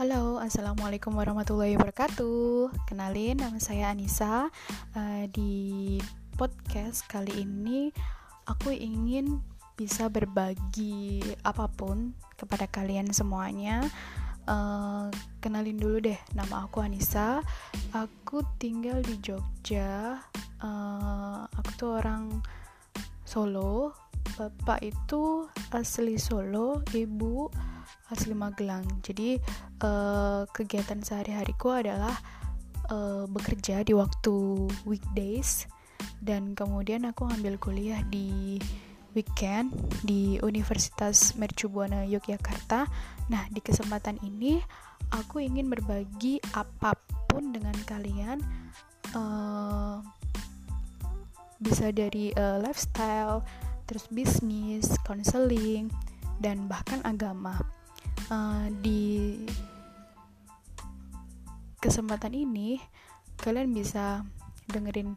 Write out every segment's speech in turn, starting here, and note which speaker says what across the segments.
Speaker 1: Halo, assalamualaikum warahmatullahi wabarakatuh. Kenalin, nama saya Anissa. Uh, di podcast kali ini, aku ingin bisa berbagi apa pun kepada kalian semuanya. Uh, kenalin dulu deh, nama aku Anissa. Aku tinggal di Jogja. Uh, aku tuh orang Solo. Bapak itu asli Solo, ibu asli Magelang. Jadi uh, kegiatan sehari-hariku adalah uh, bekerja di waktu weekdays dan kemudian aku ambil kuliah di weekend di Universitas Mercubuana Yogyakarta. Nah, di kesempatan ini aku ingin berbagi apa pun dengan kalian. Uh, bisa dari uh, lifestyle, terus bisnis, counseling, dan bahkan agama uh, di kesempatan ini kalian bisa dengerin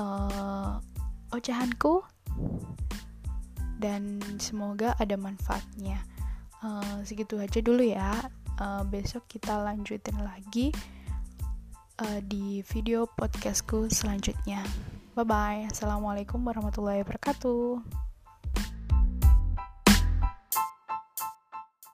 Speaker 1: uh, ocehanku. Dan semoga ada manfaatnya. Uh, segitu aja dulu ya. Uh, besok kita lanjutin lagi uh, di video podcastku selanjutnya. Bye bye assalamualaikum warahmatullahi wabarakatuh